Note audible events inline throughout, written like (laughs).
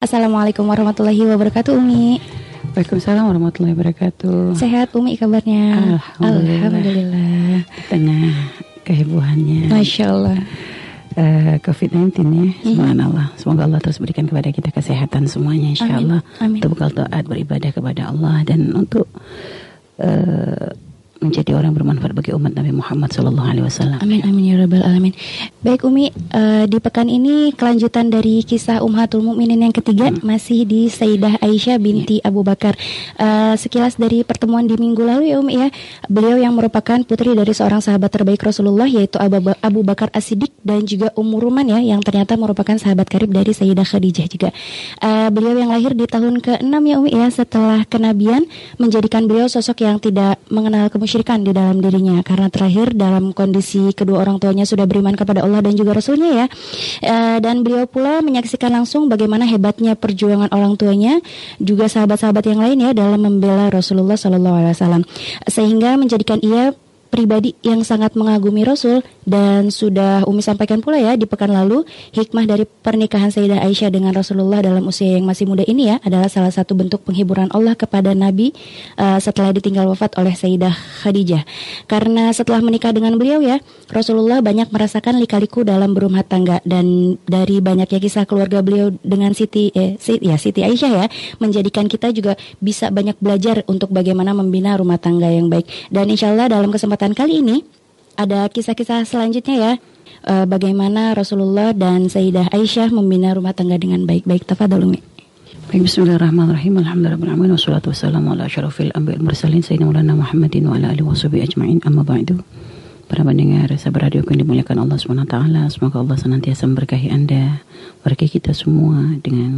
Assalamualaikum warahmatullahi wabarakatuh Umi. Waalaikumsalam warahmatullahi wabarakatuh. Sehat Umi kabarnya? Alhamdulillah, Alhamdulillah. Tengah kehebohannya. Masya Allah. Uh, COVID-19 ya. Subhanallah. Semoga Allah terus berikan kepada kita kesehatan semuanya Insya Amin. Allah. Amin. Untuk bekal taat beribadah kepada Allah. Dan untuk uh, menjadi orang bermanfaat bagi umat Nabi Muhammad Sallallahu Alaihi Wasallam. Amin amin ya rabbal alamin. Baik Umi, eh, di pekan ini kelanjutan dari kisah Ummahatul Mukminin yang ketiga masih di Sayyidah Aisyah binti Abu Bakar. Eh, sekilas dari pertemuan di minggu lalu ya Umi ya, beliau yang merupakan putri dari seorang sahabat terbaik Rasulullah yaitu Abu, Ba- Abu Bakar As-Siddiq dan juga Ummu Ruman ya yang ternyata merupakan sahabat karib dari Sayyidah Khadijah juga. Eh, beliau yang lahir di tahun ke-6 ya Umi ya setelah kenabian menjadikan beliau sosok yang tidak mengenal kemusyrikan di dalam dirinya. Karena terakhir dalam kondisi kedua orang tuanya sudah beriman kepada Allah dan juga Rasulnya ya. Eh, dan beliau pula menyaksikan langsung bagaimana hebatnya perjuangan orang tuanya juga sahabat-sahabat yang lain ya dalam membela Rasulullah Shallallahu Alaihi Wasallam. Sehingga menjadikan ia pribadi yang sangat mengagumi Rasul dan sudah Umi sampaikan pula ya di pekan lalu hikmah dari pernikahan Sayyidah Aisyah dengan Rasulullah dalam usia yang masih muda ini ya adalah salah satu bentuk penghiburan Allah kepada Nabi uh, setelah ditinggal wafat oleh Sayyidah Khadijah. Karena setelah menikah dengan beliau ya Rasulullah banyak merasakan lika-liku dalam berumah tangga dan dari banyaknya kisah keluarga beliau dengan Siti eh, Si- ya Siti Aisyah ya menjadikan kita juga bisa banyak belajar untuk bagaimana membina rumah tangga yang baik. Dan insya Allah dalam kesempatan kali ini ada kisah-kisah selanjutnya ya. Eh, bagaimana Rasulullah dan Sayyidah Aisyah membina rumah tangga dengan baik-baik. Tafadhol Umi. Baik, Bismillahirrahmanirrahim. Alhamdulillahirrahmanirrahim. Wassalatu wassalamu ala syarafil anbiya mursalin Sayyidina Maulana Muhammadin wa ala alihi wa sahbihi ajma'in. Amma ba'du. Para pendengar sahabat radio yang dimuliakan Allah taala, semoga Allah senantiasa memberkahi Anda, berkahi kita semua dengan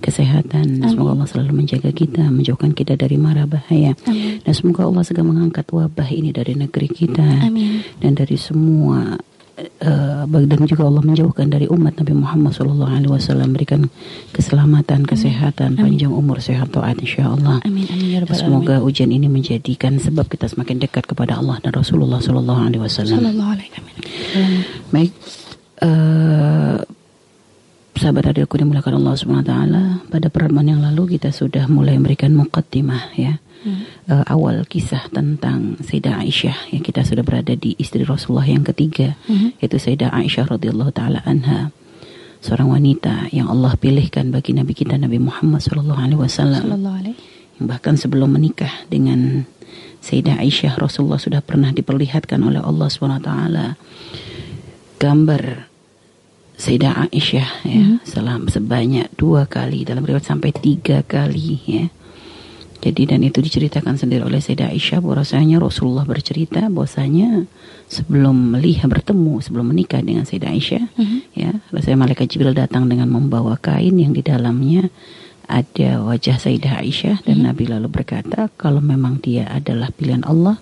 kesehatan. Amin. Semoga Allah selalu menjaga kita, menjauhkan kita dari mara bahaya. Amin. Dan semoga Allah segera mengangkat wabah ini dari negeri kita Amin. dan dari semua eh, dan juga Allah menjauhkan dari umat Nabi Muhammad Sallallahu Alaihi Wasallam berikan keselamatan, kesehatan, panjang umur, sehat taat insya Allah. Amin amin ya Dan semoga ujian ini menjadikan sebab kita semakin dekat kepada Allah dan Rasulullah Sallallahu Alaihi Wasallam. Baik, eh, sahabat radioku dimulakan Allah Subhanahu Wa Taala. Pada pertemuan yang lalu kita sudah mulai memberikan mukaddimah ya. Eh, awal kisah tentang Sayyidah Aisyah yang kita sudah berada di istri Rasulullah yang ketiga Mhm. yaitu Sayyidah Aisyah radhiyallahu taala anha seorang wanita yang Allah pilihkan bagi Nabi kita Nabi Muhammad sallallahu alaihi wasallam yang bahkan sebelum menikah dengan Sayyidah Aisyah Rasulullah sudah pernah diperlihatkan oleh Allah SWT gambar Sayyidah Aisyah ya. Selam sebanyak dua kali dalam riwayat sampai tiga kali ya. Jadi dan itu diceritakan sendiri oleh Sayyidah Aisyah bahwasanya Rasulullah bercerita bahwasanya sebelum melihat bertemu sebelum menikah dengan Sayyidah Aisyah Mhm. ya rasanya malaikat Jibril datang dengan membawa kain yang di dalamnya ada wajah Sayyidah Aisyah dan Nabi lalu berkata kalau memang dia adalah pilihan Allah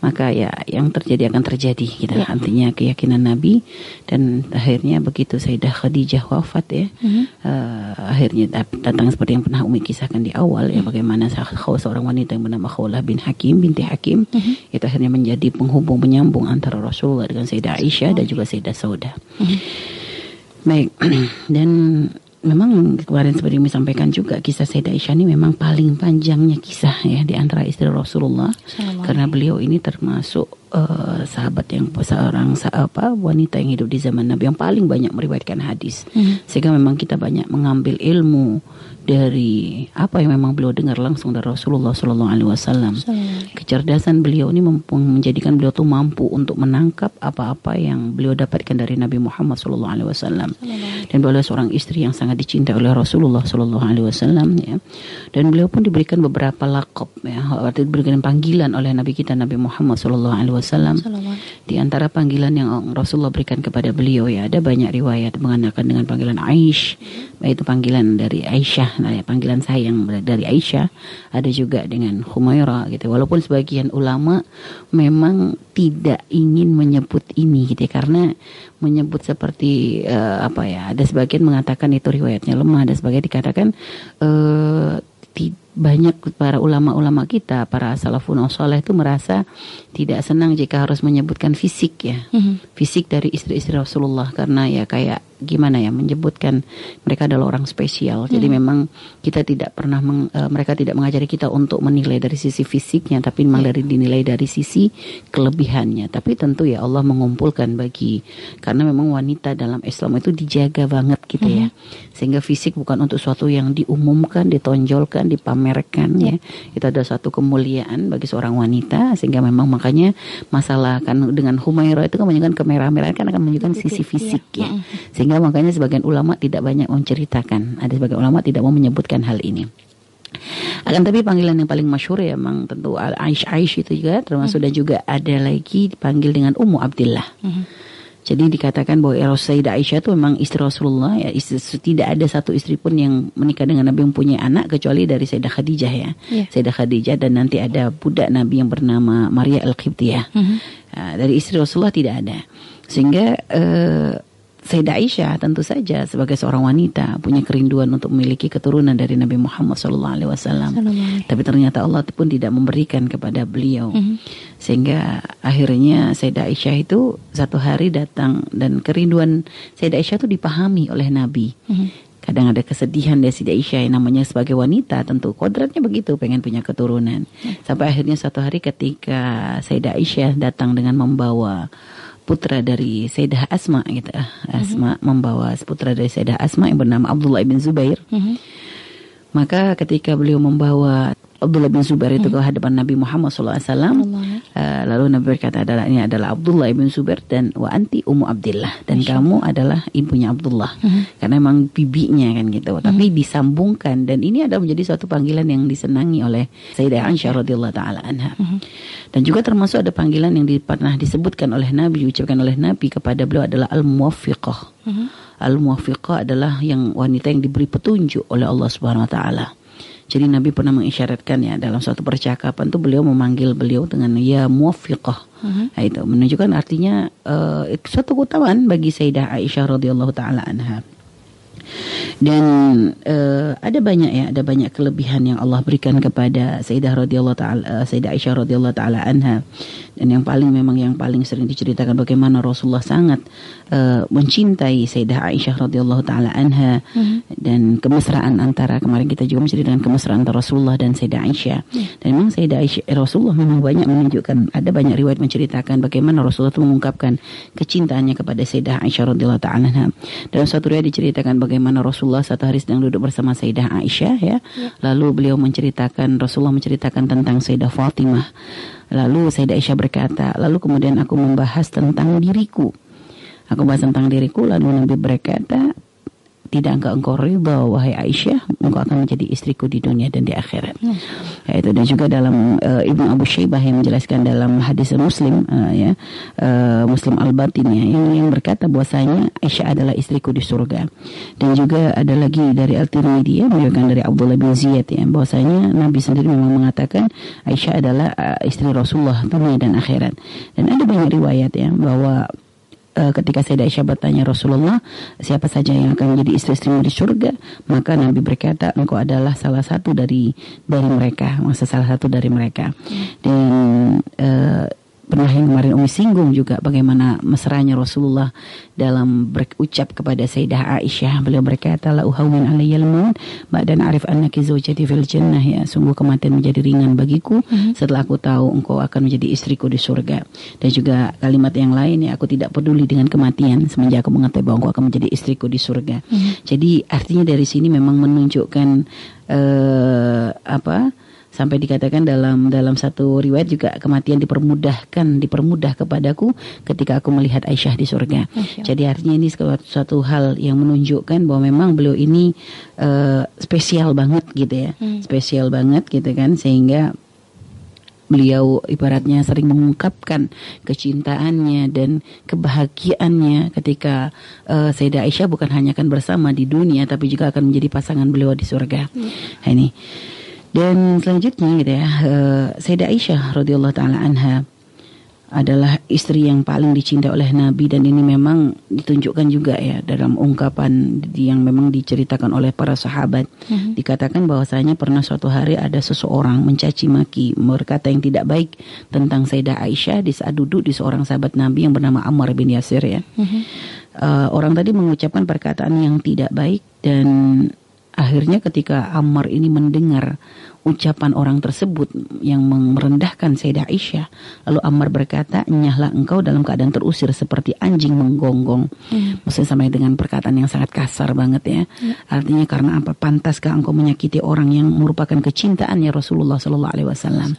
maka ya yang terjadi akan terjadi gitu Ya. artinya keyakinan Nabi dan akhirnya begitu Sayyidah Khadijah wafat ya Mhm. eh, akhirnya dat- datang seperti yang pernah Umi kisahkan di awal ya bagaimana se- seorang wanita yang bernama Khawlah bin Hakim binti Hakim itu akhirnya menjadi penghubung penyambung antara Rasulullah dengan Sayyidah Aisyah dan juga Sayyidah Saudah. Baik, (clears throat) dan memang kemarin seperti yang disampaikan juga kisah Sayyidah Aisyah ini memang paling panjangnya kisah ya di antara istri Rasulullah. Sallallahu karena beliau ini termasuk eh, sahabat yang seorang apa wanita yang hidup di zaman Nabi yang paling banyak meriwayatkan hadis. Mhm. sehingga memang kita banyak mengambil ilmu dari apa yang memang beliau dengar langsung dari Rasulullah Shallallahu Alaihi Wasallam. Kecerdasan beliau ini mampu menjadikan beliau tuh mampu untuk menangkap apa-apa yang beliau dapatkan dari Nabi Muhammad Shallallahu Alaihi Wasallam. Dan beliau seorang istri yang sangat dicintai oleh Rasulullah Shallallahu Alaihi Wasallam ya. Dan beliau pun diberikan beberapa lakop ya. Artinya diberikan panggilan oleh Nabi kita Nabi Muhammad Shallallahu Alaihi Wasallam Alaihi. di antara panggilan yang Rasulullah berikan kepada beliau ya ada banyak riwayat mengenakan dengan panggilan Aish yaitu panggilan dari Aisyah nah, ya, panggilan sayang dari Aisyah. Ada juga dengan Humaira gitu. Walaupun sebagian ulama memang tidak ingin menyebut ini gitu ya, karena menyebut seperti eh, apa ya ada sebagian mengatakan itu riwayatnya lemah ada sebagian dikatakan eh, ti- banyak para ulama-ulama kita, para salafun soleh itu merasa tidak senang jika harus menyebutkan fisik ya, mm-hmm. fisik dari istri-istri Rasulullah karena ya kayak gimana ya menyebutkan mereka adalah orang spesial. Mm-hmm. Jadi memang kita tidak pernah meng, uh, mereka tidak mengajari kita untuk menilai dari sisi fisiknya, tapi memang yeah. dari dinilai dari sisi kelebihannya. Tapi tentu ya Allah mengumpulkan bagi karena memang wanita dalam Islam itu dijaga banget gitu mm-hmm. ya, sehingga fisik bukan untuk suatu yang diumumkan, ditonjolkan, dipamerkan dipamerkan ya. Itu ada satu kemuliaan bagi seorang wanita sehingga memang makanya masalah kan dengan Humairah itu kan menunjukkan kemerah-merahan kan akan menunjukkan sisi fisik ya. Sehingga makanya sebagian ulama tidak banyak menceritakan. Ada sebagian ulama tidak mau menyebutkan hal ini. Akan tapi panggilan yang paling masyur ya memang tentu Aish Aish itu juga termasuk dan juga ada lagi dipanggil dengan Ummu Abdillah. Hmm. Jadi dikatakan bahwa Eros Sayyidah Aisyah itu memang istri Rasulullah ya istri, tidak ada satu istri pun yang menikah dengan Nabi yang punya anak kecuali dari Sayyidah Khadijah ya. Yeah. Sayyidah Khadijah dan nanti ada budak Nabi yang bernama Maria Al-Qibtiyah. Mm -hmm. uh, dari istri Rasulullah tidak ada. Sehingga uh, Sayyidah Aisyah tentu saja sebagai seorang wanita punya kerinduan untuk memiliki keturunan dari Nabi Muhammad SAW. Tapi ternyata Allah pun tidak memberikan kepada beliau, mm -hmm. sehingga akhirnya Sayyidah Aisyah itu satu hari datang dan kerinduan Sayyidah Aisyah itu dipahami oleh Nabi. Mm -hmm. Kadang ada kesedihan dari Sayyidah Aisyah yang namanya sebagai wanita tentu kodratnya begitu pengen punya keturunan. Mm. Sampai akhirnya satu hari ketika Sayyidah Aisyah datang dengan membawa putra dari Sayyidah Asma gitu. Asma mm -hmm. membawa putra dari Sayyidah Asma yang bernama Abdullah bin Zubair. Mm -hmm. Maka ketika beliau membawa Abdullah bin Zubair itu hmm. ke hadapan Nabi Muhammad SAW. Uh, lalu Nabi berkata adalah ini adalah Abdullah bin Zubair dan wa anti Ummu Abdullah dan Masya. kamu adalah ibunya Abdullah. Hmm. Karena memang bibinya kan gitu. Hmm. Tapi disambungkan dan ini adalah menjadi suatu panggilan yang disenangi oleh Sayyidah Aisyah radhiyallahu taala anha. Hmm. Dan juga termasuk ada panggilan yang di, pernah disebutkan oleh Nabi, diucapkan oleh Nabi kepada beliau adalah al-muwaffiqah. Hmm. Al-muwaffiqah adalah yang wanita yang diberi petunjuk oleh Allah Subhanahu wa taala. Jadi Nabi pernah mengisyaratkan ya dalam suatu percakapan tuh beliau memanggil beliau dengan ya muwaffiqah. Uh-huh. Nah, itu menunjukkan artinya uh, suatu keutamaan bagi Sayyidah Aisyah radhiyallahu taala anha. Dan uh, ada banyak ya, ada banyak kelebihan yang Allah berikan kepada Sayyidah radhiyallahu taala uh, Sayyidah Aisyah radhiyallahu taala anha. Dan yang paling memang yang paling sering diceritakan bagaimana Rasulullah sangat uh, mencintai Sayyidah Aisyah radhiyallahu taala anha mm-hmm. dan kemesraan antara kemarin kita juga menceritakan kemesraan antara Rasulullah dan Sayyidah Aisyah. Yeah. Dan memang Sayyidah Aisyah Rasulullah memang banyak menunjukkan ada banyak riwayat menceritakan bagaimana Rasulullah itu mengungkapkan kecintaannya kepada Sayyidah Aisyah radhiyallahu taala anha. Dalam satu riwayat diceritakan bagaimana bagaimana Rasulullah satu hari sedang duduk bersama Sayyidah Aisyah ya. ya. Lalu beliau menceritakan Rasulullah menceritakan tentang Sayyidah Fatimah. Lalu Sayyidah Aisyah berkata, lalu kemudian aku membahas tentang diriku. Aku bahas tentang diriku lalu Nabi berkata, tidak engkau engkau ridha wahai Aisyah engkau akan menjadi istriku di dunia dan di akhirat. Hmm. ya, itu dan juga dalam uh, Ibnu Abu Syaibah yang menjelaskan dalam hadis Muslim uh, ya uh, Muslim Al Batin ya yang yang berkata bahwasanya Aisyah adalah istriku di surga. Dan juga ada lagi dari Al Tirmidzi ya meriwayatkan dari Abdullah bin Ziyad ya bahwasanya Nabi sendiri memang mengatakan Aisyah adalah uh, istri Rasulullah dunia dan akhirat. Dan ada banyak riwayat ya bahwa uh, ketika Sayyidah Aisyah bertanya Rasulullah siapa saja yang akan menjadi istri-istrimu di surga? Maka Nabi berkata engkau adalah salah satu dari dari mereka masa salah satu dari mereka. Dan uh, pernah yang kemarin Umi singgung juga bagaimana mesranya Rasulullah dalam berucap kepada Sayyidah Aisyah beliau berkata la uhawin alayyal maut ba'dan arif annaki zawjati fil jannah ya sungguh kematian menjadi ringan bagiku mm-hmm. setelah aku tahu engkau akan menjadi istriku di surga dan juga kalimat yang lain ya aku tidak peduli dengan kematian semenjak aku mengetahui bahwa engkau akan menjadi istriku di surga mm-hmm. jadi artinya dari sini memang menunjukkan uh, apa sampai dikatakan dalam dalam satu riwayat juga kematian dipermudahkan dipermudah kepadaku ketika aku melihat Aisyah di surga. Jadi artinya ini suatu, suatu hal yang menunjukkan bahwa memang beliau ini uh, spesial banget gitu ya, hmm. spesial banget gitu kan sehingga beliau ibaratnya sering mengungkapkan kecintaannya dan kebahagiaannya ketika uh, Sayyidah Aisyah bukan hanya akan bersama di dunia tapi juga akan menjadi pasangan beliau di surga. Hmm. Nah, ini dan selanjutnya gitu ya, uh, Sayyidah Aisyah radhiyallahu taala anha adalah istri yang paling dicintai oleh Nabi dan ini memang ditunjukkan juga ya dalam ungkapan yang memang diceritakan oleh para sahabat mm-hmm. dikatakan bahwasanya pernah suatu hari ada seseorang mencaci maki berkata yang tidak baik tentang Sayyidah Aisyah di saat duduk di seorang sahabat Nabi yang bernama Ammar bin Yasir ya mm-hmm. uh, orang tadi mengucapkan perkataan yang tidak baik dan akhirnya ketika Ammar ini mendengar ucapan orang tersebut yang merendahkan Sayyidah Aisyah. Lalu Ammar berkata, "Nyahlah engkau dalam keadaan terusir seperti anjing menggonggong." Hmm. Maksudnya sama dengan perkataan yang sangat kasar banget ya. Hmm. Artinya karena apa? Pantaskah engkau menyakiti orang yang merupakan kecintaannya Rasulullah Sallallahu alaihi wasallam?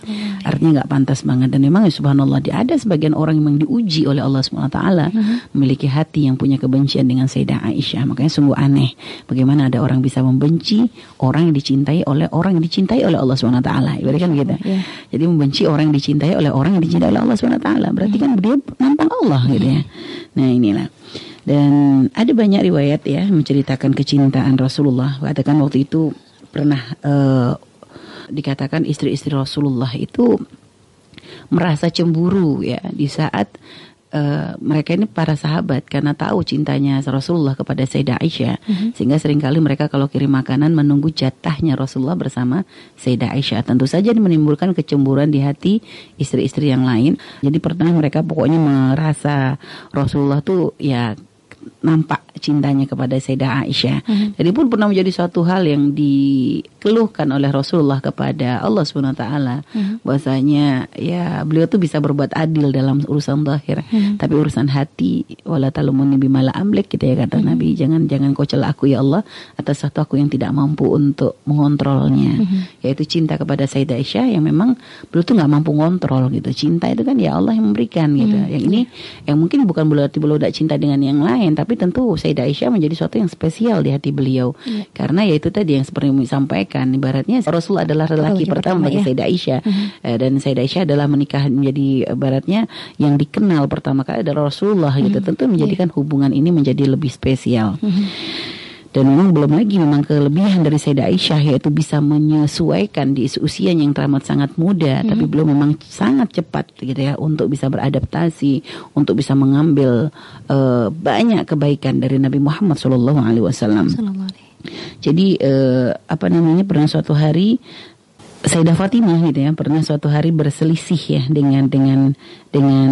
Artinya nggak pantas banget dan memang ya subhanallah ada sebagian orang yang diuji oleh Allah Subhanahu wa taala hmm. memiliki hati yang punya kebencian dengan Sayyidah Aisyah. Makanya sungguh aneh bagaimana ada orang bisa membenci orang yang dicintai oleh orang yang dicintai oleh Allah Subhanahu wa taala. Berarti kan gitu. Yeah. Jadi membenci orang yang dicintai oleh orang yang dicintai oleh Allah Subhanahu wa taala. Berarti kan dia nampang Allah gitu ya. Nah, inilah. Dan ada banyak riwayat ya menceritakan kecintaan Rasulullah. Katakan waktu itu pernah uh, dikatakan istri-istri Rasulullah itu merasa cemburu ya di saat uh, mereka ini para sahabat karena tahu cintanya Rasulullah kepada Sayyidah Aisyah. Mm-hmm. sehingga sering kali mereka kalau kirim makanan menunggu jatahnya Rasulullah bersama Sayyidah Aisyah. Tentu saja ini menimbulkan kecemburuan di hati istri-istri yang lain. Jadi pertama mereka pokoknya merasa Rasulullah tuh ya nampak cintanya kepada Sayyidah Aisyah. Mm-hmm. Jadi pun pernah menjadi suatu hal yang dikeluhkan oleh Rasulullah kepada Allah Subhanahu wa taala mm-hmm. bahwasanya ya beliau tuh bisa berbuat adil dalam urusan zahir, mm-hmm. tapi urusan hati wala talumuni bimala amlik kita gitu ya kata mm-hmm. Nabi, jangan jangan kau celah aku ya Allah atas satu aku yang tidak mampu untuk mengontrolnya. Mm-hmm. Yaitu cinta kepada Sayyidah Aisyah yang memang beliau tuh nggak mampu ngontrol gitu. Cinta itu kan ya Allah yang memberikan gitu. Mm-hmm. Yang ini yang mungkin bukan berarti beliau tidak cinta dengan yang lain, tapi tentu Sayyidah Aisyah menjadi sesuatu yang spesial di hati beliau. Ya. Karena ya itu tadi yang seperti yang sampaikan, ibaratnya Rasul adalah lelaki pertama, pertama bagi ya. Sayyidah Aisyah. Uh -huh. uh, dan Sayyidah Aisyah adalah menikah menjadi ibaratnya yang dikenal pertama kali adalah Rasulullah uh -huh. gitu. Mhm. Tentu menjadikan yeah. hubungan ini menjadi lebih spesial. Uh mhm. -huh. Dan memang belum lagi memang kelebihan dari Sayyidah Aisyah yaitu bisa menyesuaikan di usia yang teramat sangat muda hmm. tapi belum memang sangat cepat gitu ya untuk bisa beradaptasi, untuk bisa mengambil uh, banyak kebaikan dari Nabi Muhammad Shallallahu alaihi wasallam. Jadi uh, apa namanya pernah suatu hari Sayyidah Fatimah gitu ya pernah suatu hari berselisih ya dengan dengan dengan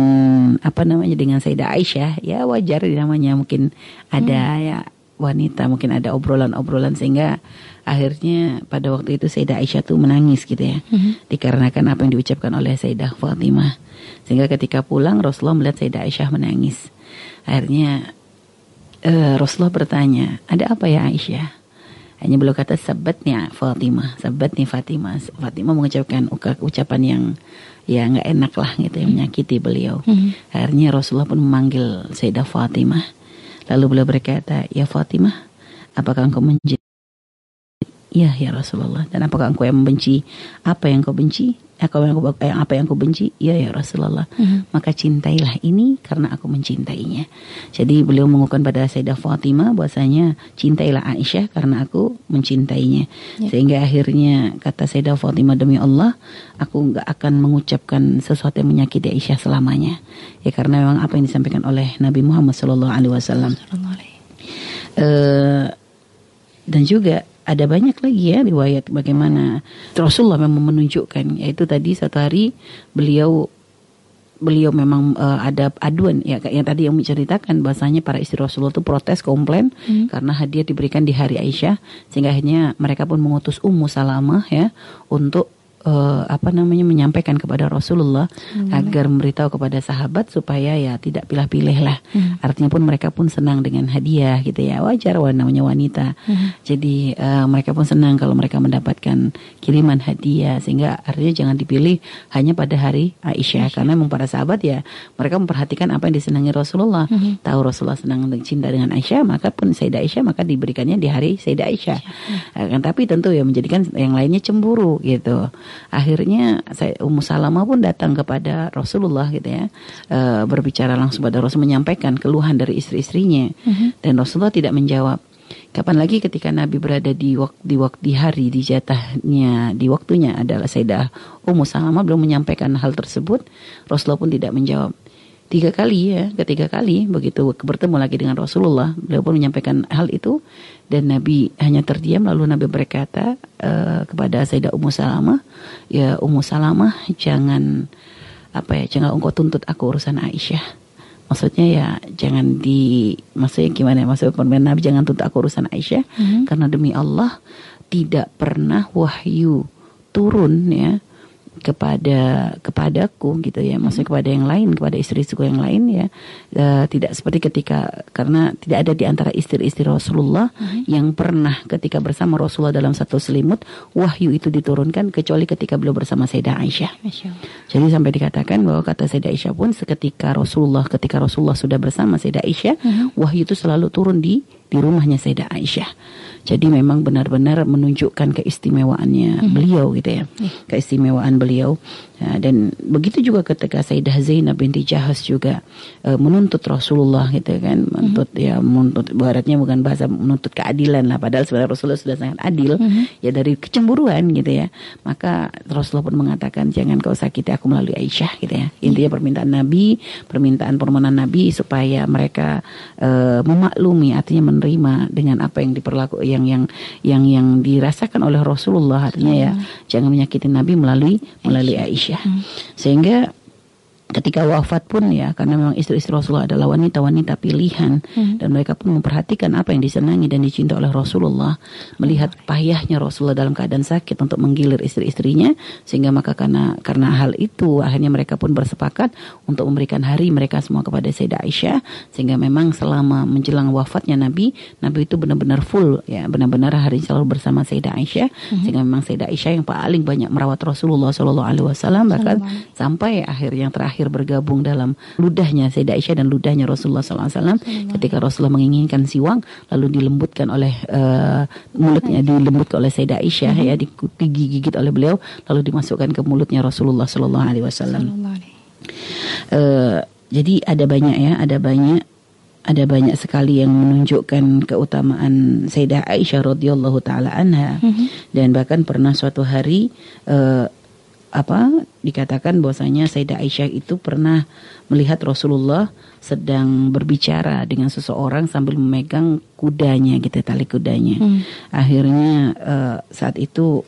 apa namanya dengan Sayyidah Aisyah ya wajar namanya mungkin ada hmm. ya wanita mungkin ada obrolan-obrolan sehingga akhirnya pada waktu itu Sayyidah Aisyah tuh menangis gitu ya. Mm-hmm. dikarenakan apa yang diucapkan oleh Sayyidah Fatimah. Sehingga ketika pulang Rasulullah melihat Sayyidah Aisyah menangis. Akhirnya uh, Rasulullah bertanya ada apa ya Aisyah? Hanya belum kata sabatnya Fatimah sabatnya Fatimah. Fatimah mengucapkan ucapan yang ya nggak enak lah gitu yang menyakiti beliau. Mm-hmm. akhirnya Rasulullah pun memanggil Sayyidah Fatimah Lalu beliau berkata, Ya Fatimah, apakah engkau menjadi? Ya, ya Rasulullah. Dan apakah engkau yang membenci apa yang kau benci? Apa yang kau, apa yang kau benci? Ya, ya Rasulullah. Hmm. Maka cintailah ini karena aku mencintainya. Jadi beliau mengukuhkan pada Sayyidah Fatimah bahwasanya cintailah Aisyah karena aku mencintainya. Ya. Sehingga akhirnya kata Sayyidah Fatimah demi Allah, aku nggak akan mengucapkan sesuatu yang menyakiti Aisyah selamanya. Ya karena memang apa yang disampaikan oleh Nabi Muhammad Shallallahu Alaihi Wasallam. Uh, dan juga ada banyak lagi ya riwayat bagaimana Rasulullah memang menunjukkan yaitu tadi satu hari beliau beliau memang uh, ada aduan ya yang tadi yang menceritakan bahasanya para istri Rasulullah itu protes komplain hmm. karena hadiah diberikan di hari Aisyah sehingga akhirnya mereka pun mengutus Ummu Salamah ya untuk uh, apa namanya menyampaikan kepada Rasulullah hmm. agar memberitahu kepada sahabat supaya ya tidak pilih-pilih lah. Hmm. Artinya pun mereka pun senang dengan hadiah gitu ya wajar namanya wanita. Hmm. Jadi uh, mereka pun senang kalau mereka mendapatkan kiriman hadiah sehingga artinya jangan dipilih hanya pada hari Aisyah, Aisyah. karena memang para sahabat ya mereka memperhatikan apa yang disenangi Rasulullah. Hmm. Tahu Rasulullah senang cinta dengan Aisyah maka pun Sayyidah Aisyah maka diberikannya di hari Sayyidah Aisyah. Hmm. Uh, tapi tentu ya menjadikan yang lainnya cemburu gitu akhirnya saya Ummu Salamah pun datang kepada Rasulullah gitu ya e, berbicara langsung pada Rasul menyampaikan keluhan dari istri-istrinya mm-hmm. dan Rasulullah tidak menjawab Kapan lagi ketika Nabi berada di waktu di waktu di hari di jatahnya di waktunya adalah Sayyidah Ummu Salamah belum menyampaikan hal tersebut, Rasulullah pun tidak menjawab. Tiga kali ya, ketiga kali begitu bertemu lagi dengan Rasulullah, beliau pun menyampaikan hal itu dan Nabi hanya terdiam lalu Nabi berkata uh, kepada Sayyidah Ummu Salamah, ya Ummu Salamah jangan apa ya, jangan engkau tuntut aku urusan Aisyah. Maksudnya ya jangan di maksudnya gimana ya maksudnya Nabi jangan tuntut aku urusan Aisyah. Hmm. karena demi Allah tidak pernah wahyu turun ya kepada kepadaku gitu ya maksudnya mm-hmm. kepada yang lain kepada istri-istriku yang lain ya e, tidak seperti ketika karena tidak ada di antara istri-istri Rasulullah hmm. yang pernah ketika bersama Rasulullah dalam satu selimut wahyu itu diturunkan kecuali ketika beliau bersama Sayyidah Aisyah. Jadi sampai dikatakan bahwa kata Sayyidah Aisyah pun seketika Rasulullah ketika Rasulullah sudah bersama Sayyidah Aisyah hmm. wahyu itu selalu turun di di rumahnya Sayyidah Aisyah. Jadi memang benar-benar menunjukkan keistimewaannya hmm. beliau gitu ya. Hmm. Keistimewaan beliau. Ya, dan begitu juga ketika Sayyidah Zainab binti Jahas juga e, menuntut Rasulullah gitu kan, menuntut hmm. ya menuntut baratnya bukan bahasa menuntut keadilan lah padahal sebenarnya Rasulullah sudah sangat adil hmm. ya dari kecemburuan gitu ya. Maka Rasulullah pun mengatakan jangan kau sakiti aku melalui Aisyah gitu ya. Intinya permintaan Nabi, permintaan permohonan Nabi supaya mereka e, memaklumi artinya menerima dengan apa yang diperlaku yang yang yang yang dirasakan oleh Rasulullah artinya ya jangan menyakiti Nabi melalui melalui Aisyah. Aisyah. Hmm. Sehingga ketika wafat pun ya karena memang istri-istri Rasulullah adalah wanita-wanita pilihan hmm. dan mereka pun memperhatikan apa yang disenangi dan dicinta oleh Rasulullah melihat payahnya Rasulullah dalam keadaan sakit untuk menggilir istri-istrinya sehingga maka karena karena hal itu akhirnya mereka pun bersepakat untuk memberikan hari mereka semua kepada Sayyidah Aisyah sehingga memang selama menjelang wafatnya Nabi Nabi itu benar-benar full ya benar-benar hari selalu bersama Sayyidah Aisyah hmm. sehingga memang Sayyidah Aisyah yang paling banyak merawat Rasulullah Shallallahu Alaihi Wasallam bahkan sampai akhir yang terakhir terakhir bergabung dalam ludahnya Sayyidah Aisyah dan ludahnya Rasulullah SAW ketika Rasulullah menginginkan siwang lalu dilembutkan oleh uh, mulutnya dilembutkan oleh Sayyidah Aisyah ya digigit oleh beliau lalu dimasukkan ke mulutnya Rasulullah Sallallahu Alaihi Wasallam. Uh, jadi ada banyak ya, ada banyak ada banyak sekali yang menunjukkan keutamaan Sayyidah Aisyah radhiyallahu taala anha. Mm -hmm. dan bahkan pernah suatu hari uh, apa dikatakan bahwasanya Sayyidah Aisyah itu pernah melihat Rasulullah sedang berbicara dengan seseorang sambil memegang kudanya gitu tali kudanya. Hmm. Akhirnya uh, saat itu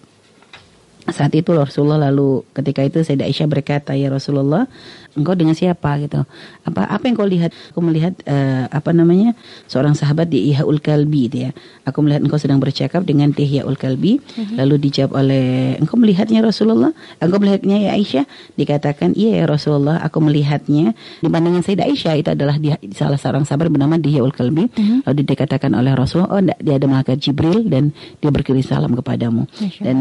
saat itu Rasulullah lalu ketika itu Sayyidah Aisyah berkata ya Rasulullah engkau dengan siapa gitu. Apa apa yang kau lihat? Aku melihat uh, apa namanya seorang sahabat di Ihaul Kalbi itu ya. Aku melihat engkau sedang bercakap dengan Ihaul Kalbi. Uh-huh. lalu dijawab oleh engkau melihatnya Rasulullah? Engkau melihatnya ya Aisyah? Dikatakan iya ya Rasulullah aku melihatnya. Di pandangan Sayyidah Aisyah itu adalah dia, salah seorang sahabat bernama Ihaul Kalbi. Uh-huh. lalu dikatakan oleh Rasulullah oh enggak, dia ada malaikat Jibril dan dia berkirim salam kepadamu. Dan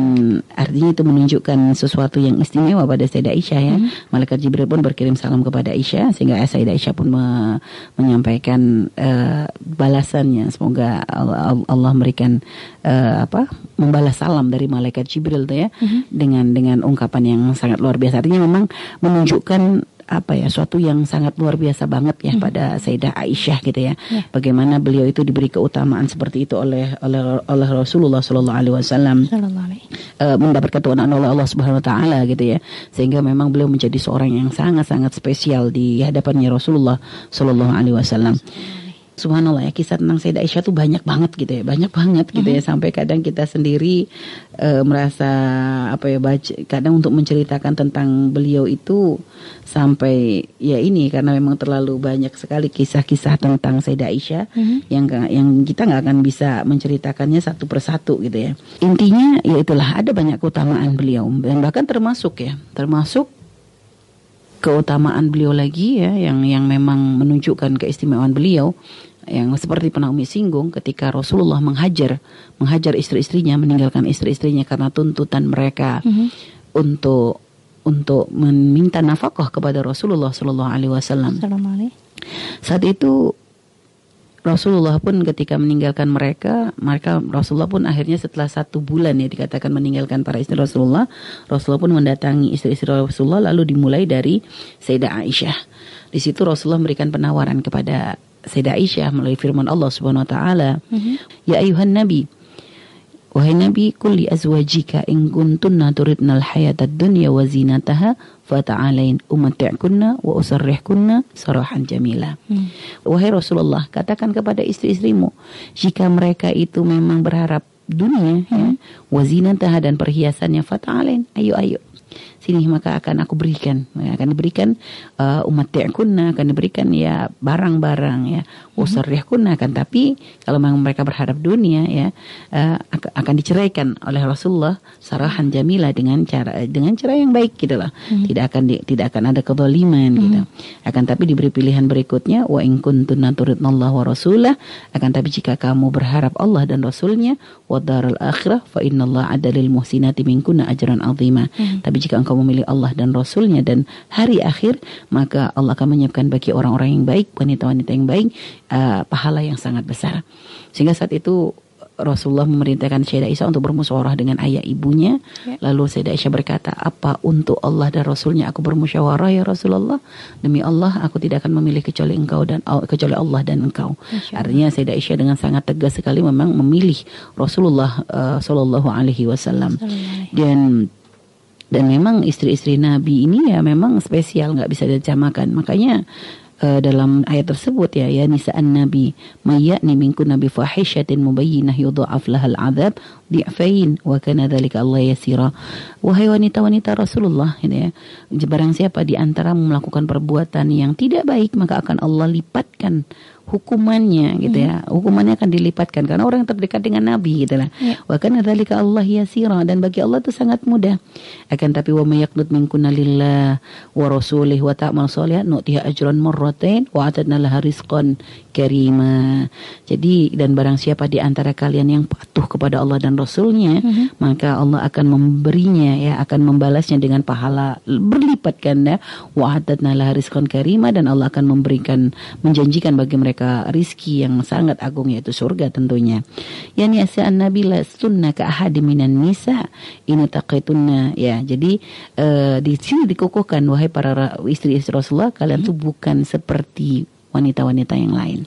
artinya itu menunjukkan sesuatu yang istimewa pada Sayyidah Aisyah ya. Hmm. Malaikat Jibril pun berkirim salam kepada Aisyah sehingga Sayyidah Aisyah pun me menyampaikan uh, balasannya. Semoga Allah, Allah memberikan uh, apa? membalas salam dari malaikat Jibril tuh ya hmm. dengan dengan ungkapan yang sangat luar biasa. Artinya memang menunjukkan apa ya suatu yang sangat luar biasa banget ya hmm. pada Sayyidah Aisyah gitu ya. ya. Bagaimana beliau itu diberi keutamaan seperti itu oleh oleh oleh Rasulullah Shallallahu alaihi wasallam. Uh, mendapat ketuhanan oleh Allah Subhanahu wa taala gitu ya. Sehingga memang beliau menjadi seorang yang sangat-sangat spesial di hadapannya Rasulullah Shallallahu alaihi wasallam subhanallah ya kisah tentang Sayyidah Aisyah tuh banyak banget gitu ya banyak banget gitu ya mm-hmm. sampai kadang kita sendiri uh, merasa apa ya baca kadang untuk menceritakan tentang beliau itu sampai ya ini karena memang terlalu banyak sekali kisah-kisah tentang Sayyidah Aisyah mm-hmm. yang yang kita nggak akan bisa menceritakannya satu persatu gitu ya intinya ya itulah ada banyak keutamaan beliau dan bahkan termasuk ya termasuk keutamaan beliau lagi ya yang yang memang menunjukkan keistimewaan beliau yang seperti pernah Umi singgung ketika Rasulullah menghajar menghajar istri-istrinya meninggalkan istri-istrinya karena tuntutan mereka mm -hmm. untuk untuk meminta nafkah kepada Rasulullah Shallallahu Alaihi Wasallam. Saat itu Rasulullah pun ketika meninggalkan mereka, mereka Rasulullah pun akhirnya setelah satu bulan ya dikatakan meninggalkan para istri Rasulullah, Rasulullah pun mendatangi istri-istri Rasulullah lalu dimulai dari Sayyidah Aisyah. Di situ Rasulullah memberikan penawaran kepada Sayyidah Aisyah melalui firman Allah Subhanahu wa taala. Mm-hmm. Ya ayuhan nabi Wahai Nabi, kulli azwajika in kuntunna turidnal hayatad dunya wa zinataha fata'alain umatti'kunna wa usarrihkunna sarahan jamila. Hmm. Wahai Rasulullah, katakan kepada istri-istrimu, jika mereka itu memang berharap dunia hmm. ya, wa zinataha dan perhiasannya fata'alain, ayo ayo sini maka akan aku berikan ya, akan diberikan uh, umat kunna akan diberikan ya barang-barang ya mhm. usarrih kunna akan tapi kalau memang mereka berharap dunia ya uh, akan diceraikan oleh Rasulullah sarahan jamila dengan cara dengan cara yang baik gitu lah hmm. tidak akan di, tidak akan ada kezaliman hmm. gitu akan tapi diberi pilihan berikutnya wa in kuntunna turidnallaha wa rasulah akan tapi jika kamu berharap Allah dan Rasulnya wa daral akhirah fa innallaha adalil muhsinati minkunna ajran azima hmm. tapi jika engkau engkau memilih Allah dan Rasulnya dan hari akhir maka Allah akan menyiapkan bagi orang-orang yang baik wanita-wanita yang baik uh, pahala yang sangat besar sehingga saat itu Rasulullah memerintahkan Sayyidah Aisyah untuk bermusyawarah dengan ayah ibunya. Ya. Lalu Sayyidah Aisyah berkata, apa untuk Allah dan Rasulnya aku bermusyawarah ya Rasulullah? Demi Allah aku tidak akan memilih kecuali engkau dan kecuali Allah dan engkau. Artinya Sayyidah Aisyah dengan sangat tegas sekali memang memilih Rasulullah uh, Shallallahu Alaihi Wasallam. Dan dan memang istri-istri Nabi ini ya memang spesial nggak bisa dicamakan makanya uh, dalam ayat tersebut ya ya nisa'an nabi mayyani minkum nabi fahishatin mubayyinah yudha'af lahal adzab di'fain wa kana dzalika Allah yasira. Wahai wanita-wanita Rasulullah ini ya barang siapa di antara melakukan perbuatan yang tidak baik maka akan Allah lipatkan hukumannya gitu ya. Hmm. Hukumannya akan dilipatkan karena orang yang terdekat dengan Nabi gitu lah. Ya. Wa kana dzalika Allah yasira dan bagi Allah itu sangat mudah. Akan tapi wa mayaqnut minkunna lillah wa rasulih wa ta'mal shalihat nu'tiha ajran marratain wa atadna laha rizqan karima. Jadi dan barang siapa di antara kalian yang patuh kepada Allah dan Rasulnya, hmm. maka Allah akan memberinya ya, akan membalasnya dengan pahala berlipat ganda. Wa atadna laha rizqan karima dan Allah akan memberikan menjanjikan bagi mereka mereka rizki yang sangat agung yaitu surga tentunya. Yani asa'an nabi lastunna ka ahadi minan nisa ini taqaitunna ya. Jadi uh, di sini dikukuhkan wahai para istri-istri Rasulullah kalian tuh bukan seperti wanita-wanita yang lain.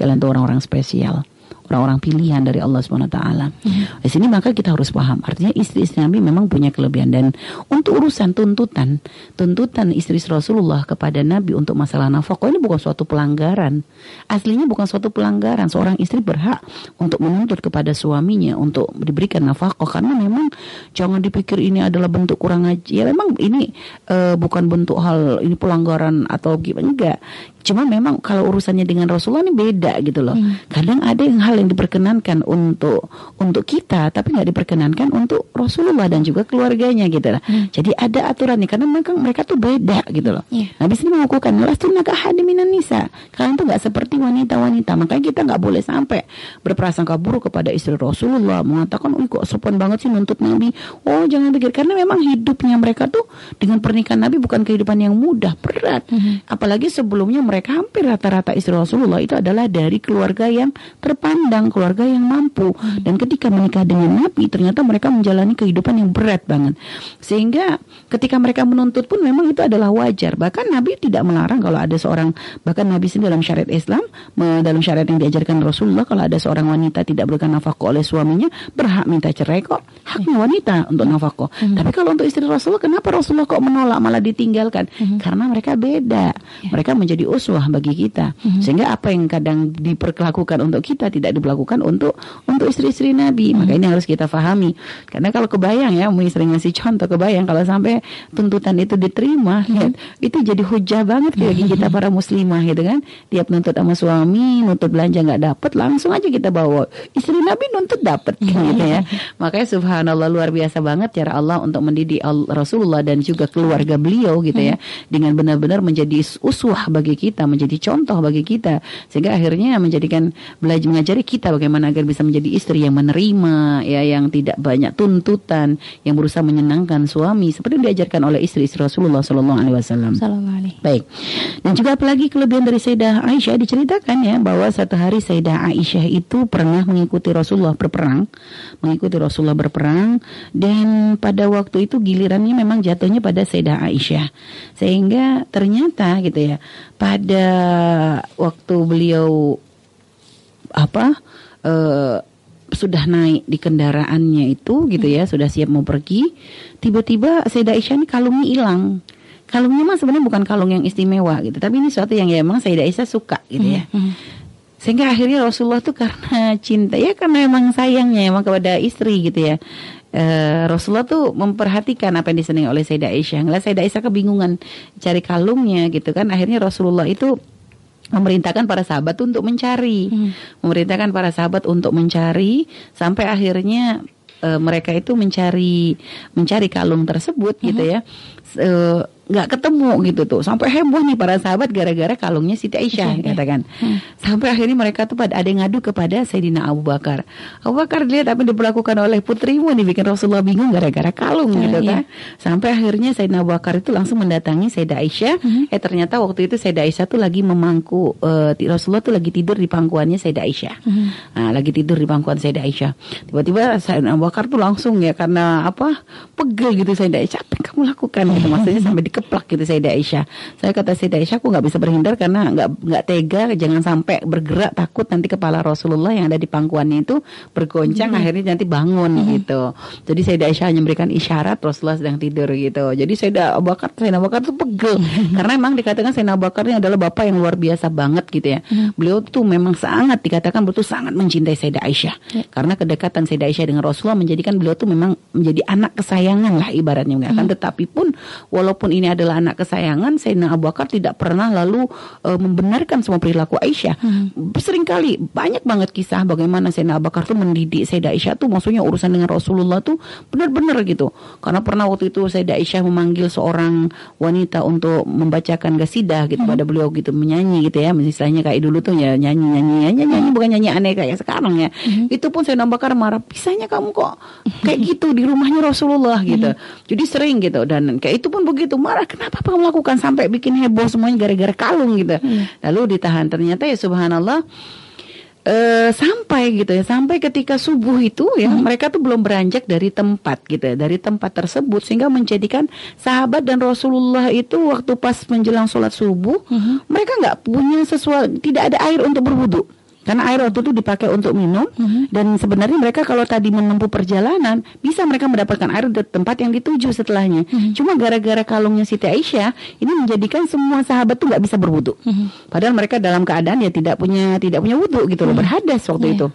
Kalian tuh orang-orang spesial orang-orang pilihan dari Allah Subhanahu wa taala. Hmm. Di sini maka kita harus paham artinya istri-istri Nabi memang punya kelebihan dan untuk urusan tuntutan, tuntutan istri Rasulullah kepada Nabi untuk masalah nafkah ini bukan suatu pelanggaran. Aslinya bukan suatu pelanggaran. Seorang istri berhak untuk menuntut kepada suaminya untuk diberikan nafkah karena memang jangan dipikir ini adalah bentuk kurang aja. Ya memang ini uh, bukan bentuk hal ini pelanggaran atau gimana enggak. Cuma memang kalau urusannya dengan Rasulullah ini beda gitu loh. Hmm. Kadang ada yang hal yang diperkenankan untuk untuk kita, tapi nggak diperkenankan untuk Rasulullah dan juga keluarganya gitu lah. Hmm. Jadi ada aturannya karena mereka mereka tuh beda gitu loh. Yeah. Nah, di sini mengukuhkan lastunaka hadiminan nisa. Kalian tuh nggak seperti wanita-wanita. Makanya kita nggak boleh sampai berprasangka buruk kepada istri Rasulullah mengatakan, "Oh, kok sopan banget sih nuntut Nabi." Oh, jangan pikir karena memang hidupnya mereka tuh dengan pernikahan Nabi bukan kehidupan yang mudah, berat. Hmm. Apalagi sebelumnya mereka hampir rata-rata istri Rasulullah itu adalah dari keluarga yang terpandang, keluarga yang mampu. Dan ketika menikah dengan Nabi, ternyata mereka menjalani kehidupan yang berat banget. Sehingga ketika mereka menuntut pun memang itu adalah wajar. Bahkan Nabi tidak melarang kalau ada seorang, bahkan Nabi sendiri dalam syariat Islam, dalam syariat yang diajarkan Rasulullah, kalau ada seorang wanita tidak berikan nafkah oleh suaminya, berhak minta cerai kok. Haknya wanita untuk nafkah. Hmm. Tapi kalau untuk istri Rasulullah, kenapa Rasulullah kok menolak malah ditinggalkan? Hmm. Karena mereka beda. Ya. Mereka menjadi uswah bagi kita. Mm-hmm. Sehingga apa yang kadang diperlakukan untuk kita tidak diperlakukan untuk untuk istri-istri Nabi. Mm-hmm. Maka ini harus kita pahami. Karena kalau kebayang ya, Mui sering ngasih contoh kebayang kalau sampai tuntutan itu diterima, mm-hmm. ya, itu jadi hujah banget bagi kita para muslimah gitu kan. Tiap nuntut sama suami, nuntut belanja nggak dapat, langsung aja kita bawa. Istri Nabi nuntut dapat mm-hmm. gitu ya. Makanya subhanallah luar biasa banget cara Allah untuk mendidik Rasulullah dan juga keluarga beliau gitu ya dengan benar-benar menjadi uswah bagi kita kita, menjadi contoh bagi kita sehingga akhirnya menjadikan belajar mengajari kita bagaimana agar bisa menjadi istri yang menerima ya yang tidak banyak tuntutan, yang berusaha menyenangkan suami seperti yang diajarkan oleh istri-istri Rasulullah Shallallahu alaihi wasallam. Baik. Dan juga apalagi kelebihan dari Sayyidah Aisyah diceritakan ya bahwa satu hari Sayyidah Aisyah itu pernah mengikuti Rasulullah berperang, mengikuti Rasulullah berperang dan pada waktu itu gilirannya memang jatuhnya pada Sayyidah Aisyah. Sehingga ternyata gitu ya, pada waktu beliau apa uh, sudah naik di kendaraannya itu gitu ya, sudah siap mau pergi, tiba-tiba Sayyidah Aisyah ini kalungnya hilang. Kalungnya mah sebenarnya bukan kalung yang istimewa gitu, tapi ini suatu yang ya emang Sayyidah Aisyah suka gitu ya. Hmm. Sehingga akhirnya Rasulullah tuh karena cinta ya karena emang sayangnya emang kepada istri gitu ya. Eh, Rasulullah tuh memperhatikan apa yang disenangi oleh Sayyidah Aisyah. Ngeliat Sayyidah Aisyah kebingungan cari kalungnya gitu kan. Akhirnya Rasulullah itu memerintahkan para sahabat untuk mencari, Hmm. memerintahkan para sahabat untuk mencari sampai akhirnya eh, mereka itu mencari mencari kalung tersebut gitu ya. Eh, nggak ketemu gitu tuh sampai heboh nih para sahabat gara-gara kalungnya Siti Aisyah Iya, iya. katakan sampai akhirnya mereka tuh pada ada yang ngadu kepada Sayyidina Abu Bakar Abu Bakar lihat apa yang diperlakukan oleh putrimu nih bikin Rasulullah bingung gara-gara kalung Ah, gitu iya. kan sampai akhirnya Sayyidina Abu Bakar itu langsung mendatangi Sayyidah Aisyah Mhm. eh ternyata waktu itu Sayyidah Aisyah tuh lagi memangku ti- Rasulullah tuh lagi tidur di pangkuannya Sayyidah Aisyah Mhm. Nah, lagi tidur di pangkuan Sayyidah Aisyah. Tiba-tiba Sayyidina Abu Bakar tuh langsung ya karena apa? Pegel gitu Sayyidah Aisyah. Kamu lakukan gitu. (laughs) Maksudnya sampai dikeplak gitu Sayyidah Aisyah. Saya kata Sayyidah Aisyah aku nggak bisa berhindar karena nggak nggak tega jangan sampai bergerak takut nanti kepala Rasulullah yang ada di pangkuannya itu bergoncang akhirnya nanti bangun gitu. Jadi Sayyidah Aisyah hanya memberikan isyarat Rasulullah sedang tidur gitu. Jadi Sayyidah Abu Bakar Sayyidina Abu Bakar tuh pegel karena memang dikatakan Sayyidina Abu Bakar ini adalah bapak yang luar biasa banget gitu ya. Beliau tuh memang sangat dikatakan betul sangat mencintai Sayyidah Aisyah. Karena kedekatan Sayyidah Aisyah dengan Rasulullah menjadikan beliau tuh memang menjadi anak kesayangan lah ibaratnya. Akan tetapi pun walaupun ini adalah anak kesayangan, Sayyidina Abu Bakar tidak pernah lalu eh, membenarkan semua perilaku Aisyah. Seringkali banyak banget kisah bagaimana Sayyidina Abu Bakar tuh mendidik Sayyidah Aisyah tuh maksudnya urusan dengan Rasulullah tuh benar-benar gitu. Karena pernah waktu itu Sayyidah Aisyah memanggil seorang wanita untuk membacakan gasidah gitu pada beliau gitu menyanyi gitu ya. Misalnya kayak dulu tuh ya nyanyi-nyanyi nyanyi nyanyi bukan nyanyi aneh kayak sekarang ya. Itu pun Sayyidina Abu Bakar marah, "Bisanya kamu kok kayak gitu di rumahnya Rasulullah gitu." Jadi sering gitu dan kayak itu pun begitu. Marah, "Kenapa kamu lakukan sampai bikin heboh semuanya gara-gara kalung gitu." Lalu ditahan. Ternyata ya subhanallah eh sampai gitu ya. Sampai ketika subuh itu ya mereka tuh belum beranjak dari tempat gitu ya, dari tempat tersebut. Sehingga menjadikan sahabat dan Rasulullah itu waktu pas menjelang sholat subuh mereka nggak punya sesuatu tidak ada air untuk berwudu karena air waktu itu dipakai untuk minum dan sebenarnya mereka kalau tadi menempuh perjalanan bisa mereka mendapatkan air di tempat yang dituju setelahnya. Cuma gara-gara kalungnya Siti Aisyah ini menjadikan semua sahabat tuh nggak bisa berwudu. Padahal mereka dalam keadaan ya tidak punya tidak punya wudu gitu loh berhadas waktu itu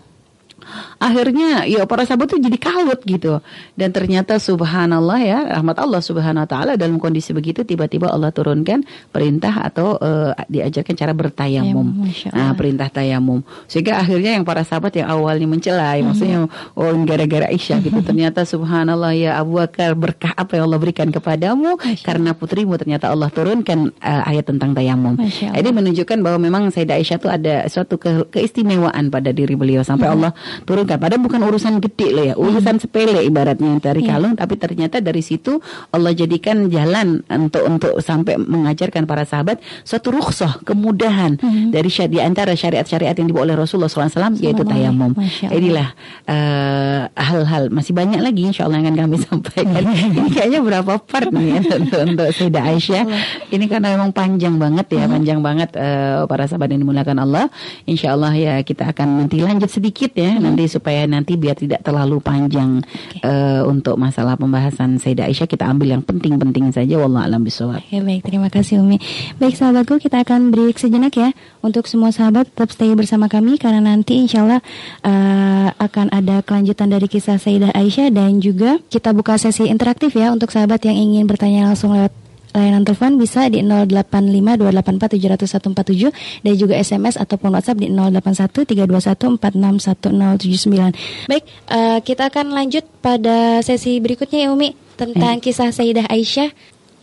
akhirnya ya para sahabat tuh jadi kalut gitu. Dan ternyata subhanallah ya rahmat Allah subhanahu wa taala dalam kondisi begitu tiba-tiba Allah turunkan perintah atau eh, diajarkan cara bertayamum. Masya nah perintah tayamum. Sehingga akhirnya yang para sahabat yang awalnya mencela ya, maksudnya oh gara-gara Aisyah gitu (laughs) ternyata subhanallah ya Abu Bakar berkah apa yang Allah berikan kepadamu karena putrimu ternyata Allah turunkan eh, ayat tentang tayamum. Masya jadi menunjukkan bahwa memang Sayyidah Aisyah itu ada suatu ke- keistimewaan pada diri beliau. Sampai Allah turunkan. Padahal bukan urusan gede loh ya, urusan sepele ibaratnya dari kalung, tapi ternyata dari situ Allah jadikan jalan untuk untuk sampai mengajarkan para sahabat suatu rukhsah, kemudahan dari syari- di antara syariat-syariat yang dibawa oleh Rasulullah SAW yaitu tayamum. Inilah eh, hal-hal masih banyak lagi insya Allah yang akan kami (laughs) sampaikan. Ini kayaknya berapa part nih ya untuk, untuk Sayyidah Aisyah. Ini karena memang panjang banget ya, panjang banget eh, para sahabat yang dimuliakan Allah. Insya Allah ya kita akan nanti lanjut sedikit ya, nanti supaya nanti biar tidak terlalu panjang eh, untuk masalah pembahasan Sayyidah Aisyah. Kita ambil yang penting-penting saja. Wallah alam bisawab. Oke baik. Terima kasih Umi. Baik sahabatku kita akan break sejenak ya. Untuk semua sahabat tetap stay bersama kami Karena nanti insya Allah eh, akan ada kelanjutan dari kisah Sayyidah Aisyah Dan juga kita buka sesi interaktif ya Untuk sahabat yang ingin bertanya langsung lewat layanan telepon bisa di 0852847047 dan juga SMS ataupun WhatsApp di 081321461079. Baik, eh, kita akan lanjut pada sesi berikutnya ya Umi tentang kisah Sayyidah Aisyah.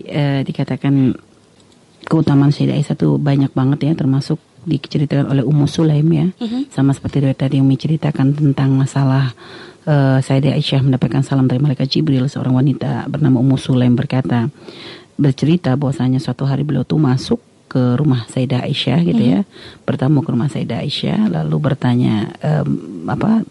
Eh, dikatakan keutamaan Sayyidah Aisyah itu banyak banget ya termasuk diceritakan oleh Ummu Sulaim ya. Sama seperti dari tadi Umi ceritakan tentang masalah eh, Sayyidah Aisyah mendapatkan salam dari malaikat Jibril seorang wanita bernama Ummu Sulaim berkata bercerita bahwasanya suatu hari beliau tuh masuk ke rumah Sayyidah Aisyah gitu ya. Bertamu ke rumah Sayyidah Aisyah lalu bertanya em, apa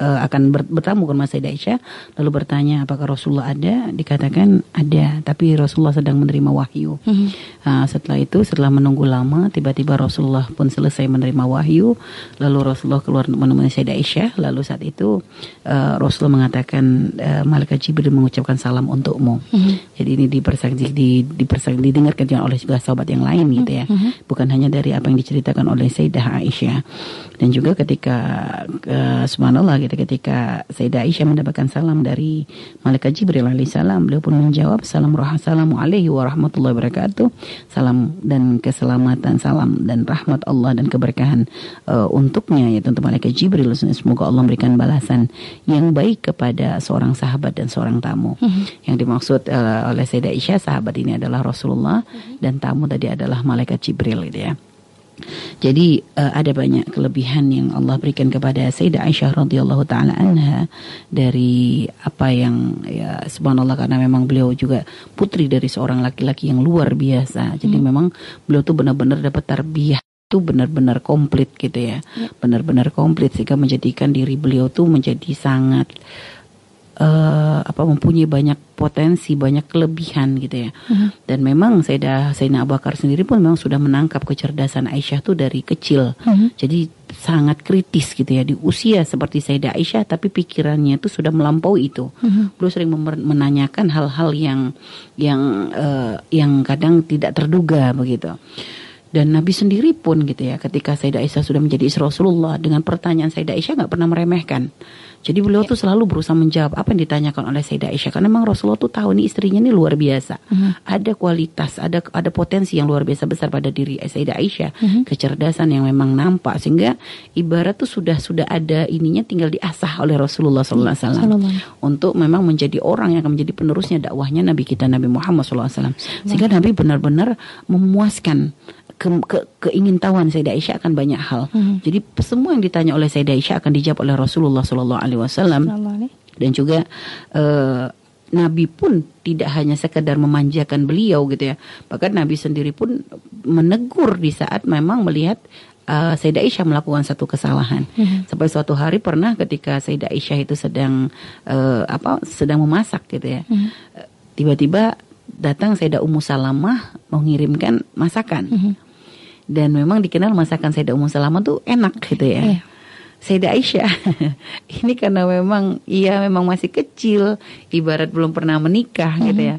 uh, akan ber, bertamu ke rumah Sayyidah Aisyah lalu bertanya apakah Rasulullah ada dikatakan ada tapi Rasulullah sedang menerima wahyu mm-hmm. uh, setelah itu setelah menunggu lama tiba-tiba Rasulullah pun selesai menerima wahyu lalu Rasulullah keluar menemui Sayyidah Aisyah lalu saat itu uh, Rasulullah mengatakan uh, malaikat Jibril mengucapkan salam untukmu mm-hmm. jadi ini dipersaksi di, dipersaksi didengarkan oleh juga sahabat yang lain gitu ya mm-hmm. bukan hanya dari apa yang diceritakan oleh Sayyidah Aisyah dan juga ketika uh, subhanallah gitu ketika Sayyidah Aisyah mendapatkan salam dari malaikat Jibril alaihissalam beliau pun menjawab salam assalamu alaihi warahmatullahi wabarakatuh salam dan keselamatan salam dan rahmat Allah dan keberkahan uh, untuknya yaitu untuk malaikat Jibril semoga Allah memberikan balasan yang baik kepada seorang sahabat dan seorang tamu mm-hmm. yang dimaksud uh, oleh Sayyidah Aisyah sahabat ini adalah Rasulullah mm-hmm. dan tamu tadi adalah malaikat Jibril gitu ya jadi uh, ada banyak kelebihan yang Allah berikan kepada Sayyidah Aisyah radhiyallahu taala anha dari apa yang ya subhanallah karena memang beliau juga putri dari seorang laki-laki yang luar biasa. Jadi hmm. memang beliau tuh benar-benar dapat tarbiyah itu benar-benar komplit gitu ya. ya. Benar-benar komplit sehingga menjadikan diri beliau tuh menjadi sangat uh, apa mempunyai banyak potensi, banyak kelebihan gitu ya. Uh-huh. Dan memang Sayyidah Sayyidina Abu Bakar sendiri pun memang sudah menangkap kecerdasan Aisyah tuh dari kecil. Uh-huh. Jadi sangat kritis gitu ya di usia seperti Sayyidah Aisyah tapi pikirannya itu sudah melampaui itu. Uh-huh. Beliau sering menanyakan hal-hal yang yang uh, yang kadang tidak terduga begitu. Dan Nabi sendiri pun gitu ya ketika Sayyidah Aisyah sudah menjadi istri Rasulullah dengan pertanyaan Sayyidah Aisyah nggak pernah meremehkan. Jadi beliau tuh selalu berusaha menjawab apa yang ditanyakan oleh Sayyidah Aisyah karena memang Rasulullah tuh tahu nih istrinya ini luar biasa. Uh-huh. Ada kualitas, ada ada potensi yang luar biasa besar pada diri Sayyidah Aisyah, uh-huh. kecerdasan yang memang nampak sehingga ibarat tuh sudah sudah ada ininya tinggal diasah oleh Rasulullah alaihi wasallam untuk memang menjadi orang yang akan menjadi penerusnya dakwahnya Nabi kita Nabi Muhammad alaihi wasallam. Sehingga Nabi benar-benar memuaskan ke, ke, keingintahuan Sayyidah Aisyah akan banyak hal. Hmm. Jadi semua yang ditanya oleh Sayyidah Aisyah akan dijawab oleh Rasulullah Shallallahu Alaihi Wasallam. Dan juga uh, Nabi pun tidak hanya sekedar memanjakan beliau gitu ya. Bahkan Nabi sendiri pun menegur di saat memang melihat uh, Sayyidah Aisyah melakukan satu kesalahan. Hmm. Sampai suatu hari pernah ketika Sayyidah Aisyah itu sedang uh, apa sedang memasak gitu ya. Hmm. Tiba-tiba datang Sayyidah Ummu Salamah mengirimkan masakan. Hmm dan memang dikenal masakan Sayyidah Ummu Salamah tuh enak gitu ya. Yeah. Sayyidah Aisyah (laughs) ini karena memang ia memang masih kecil, ibarat belum pernah menikah mm -hmm. gitu ya.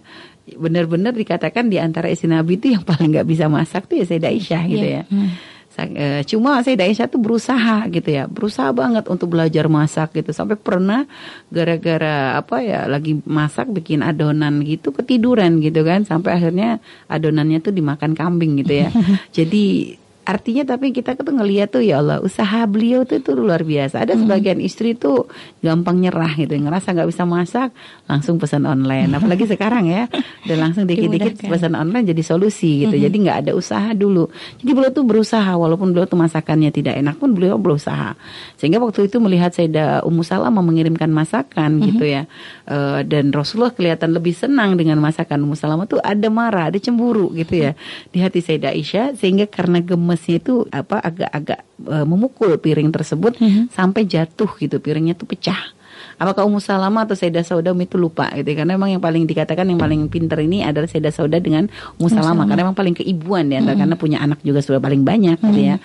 Benar-benar dikatakan di antara istri Nabi itu yang paling nggak bisa masak tuh ya Sayyidah Aisyah gitu yeah. ya. Mm. Eh, cuma saya Aisyah tuh berusaha gitu ya, berusaha banget untuk belajar masak gitu. Sampai pernah gara-gara apa ya lagi masak bikin adonan gitu ketiduran gitu kan, sampai akhirnya adonannya tuh dimakan kambing gitu ya. (laughs) Jadi artinya tapi kita tuh ngeliat tuh ya Allah usaha beliau tuh itu luar biasa. Ada hmm. sebagian istri tuh gampang nyerah gitu ngerasa nggak bisa masak langsung pesan online. Apalagi (laughs) sekarang ya dan langsung dikit-dikit pesan online jadi solusi gitu. Hmm. jadi nggak ada usaha dulu. Jadi beliau tuh berusaha walaupun beliau tuh masakannya tidak enak pun beliau berusaha. Sehingga waktu itu melihat Sayyidah Ummu Salamah mengirimkan masakan hmm. gitu ya uh, dan Rasulullah kelihatan lebih senang dengan masakan Ummu Salamah tuh ada marah ada cemburu gitu ya di hati Sayyidah Aisyah. Sehingga karena gemes gemesnya itu apa agak-agak e, memukul piring tersebut mm -hmm. sampai jatuh gitu piringnya tuh pecah. Apakah Ummu Salama atau Sayyidah Sauda itu lupa gitu karena memang yang paling dikatakan yang paling pinter ini adalah Sayyidah Sauda dengan Ummu Salama karena memang paling keibuan ya mm -hmm. karena punya anak juga sudah paling banyak mm -hmm. gitu ya.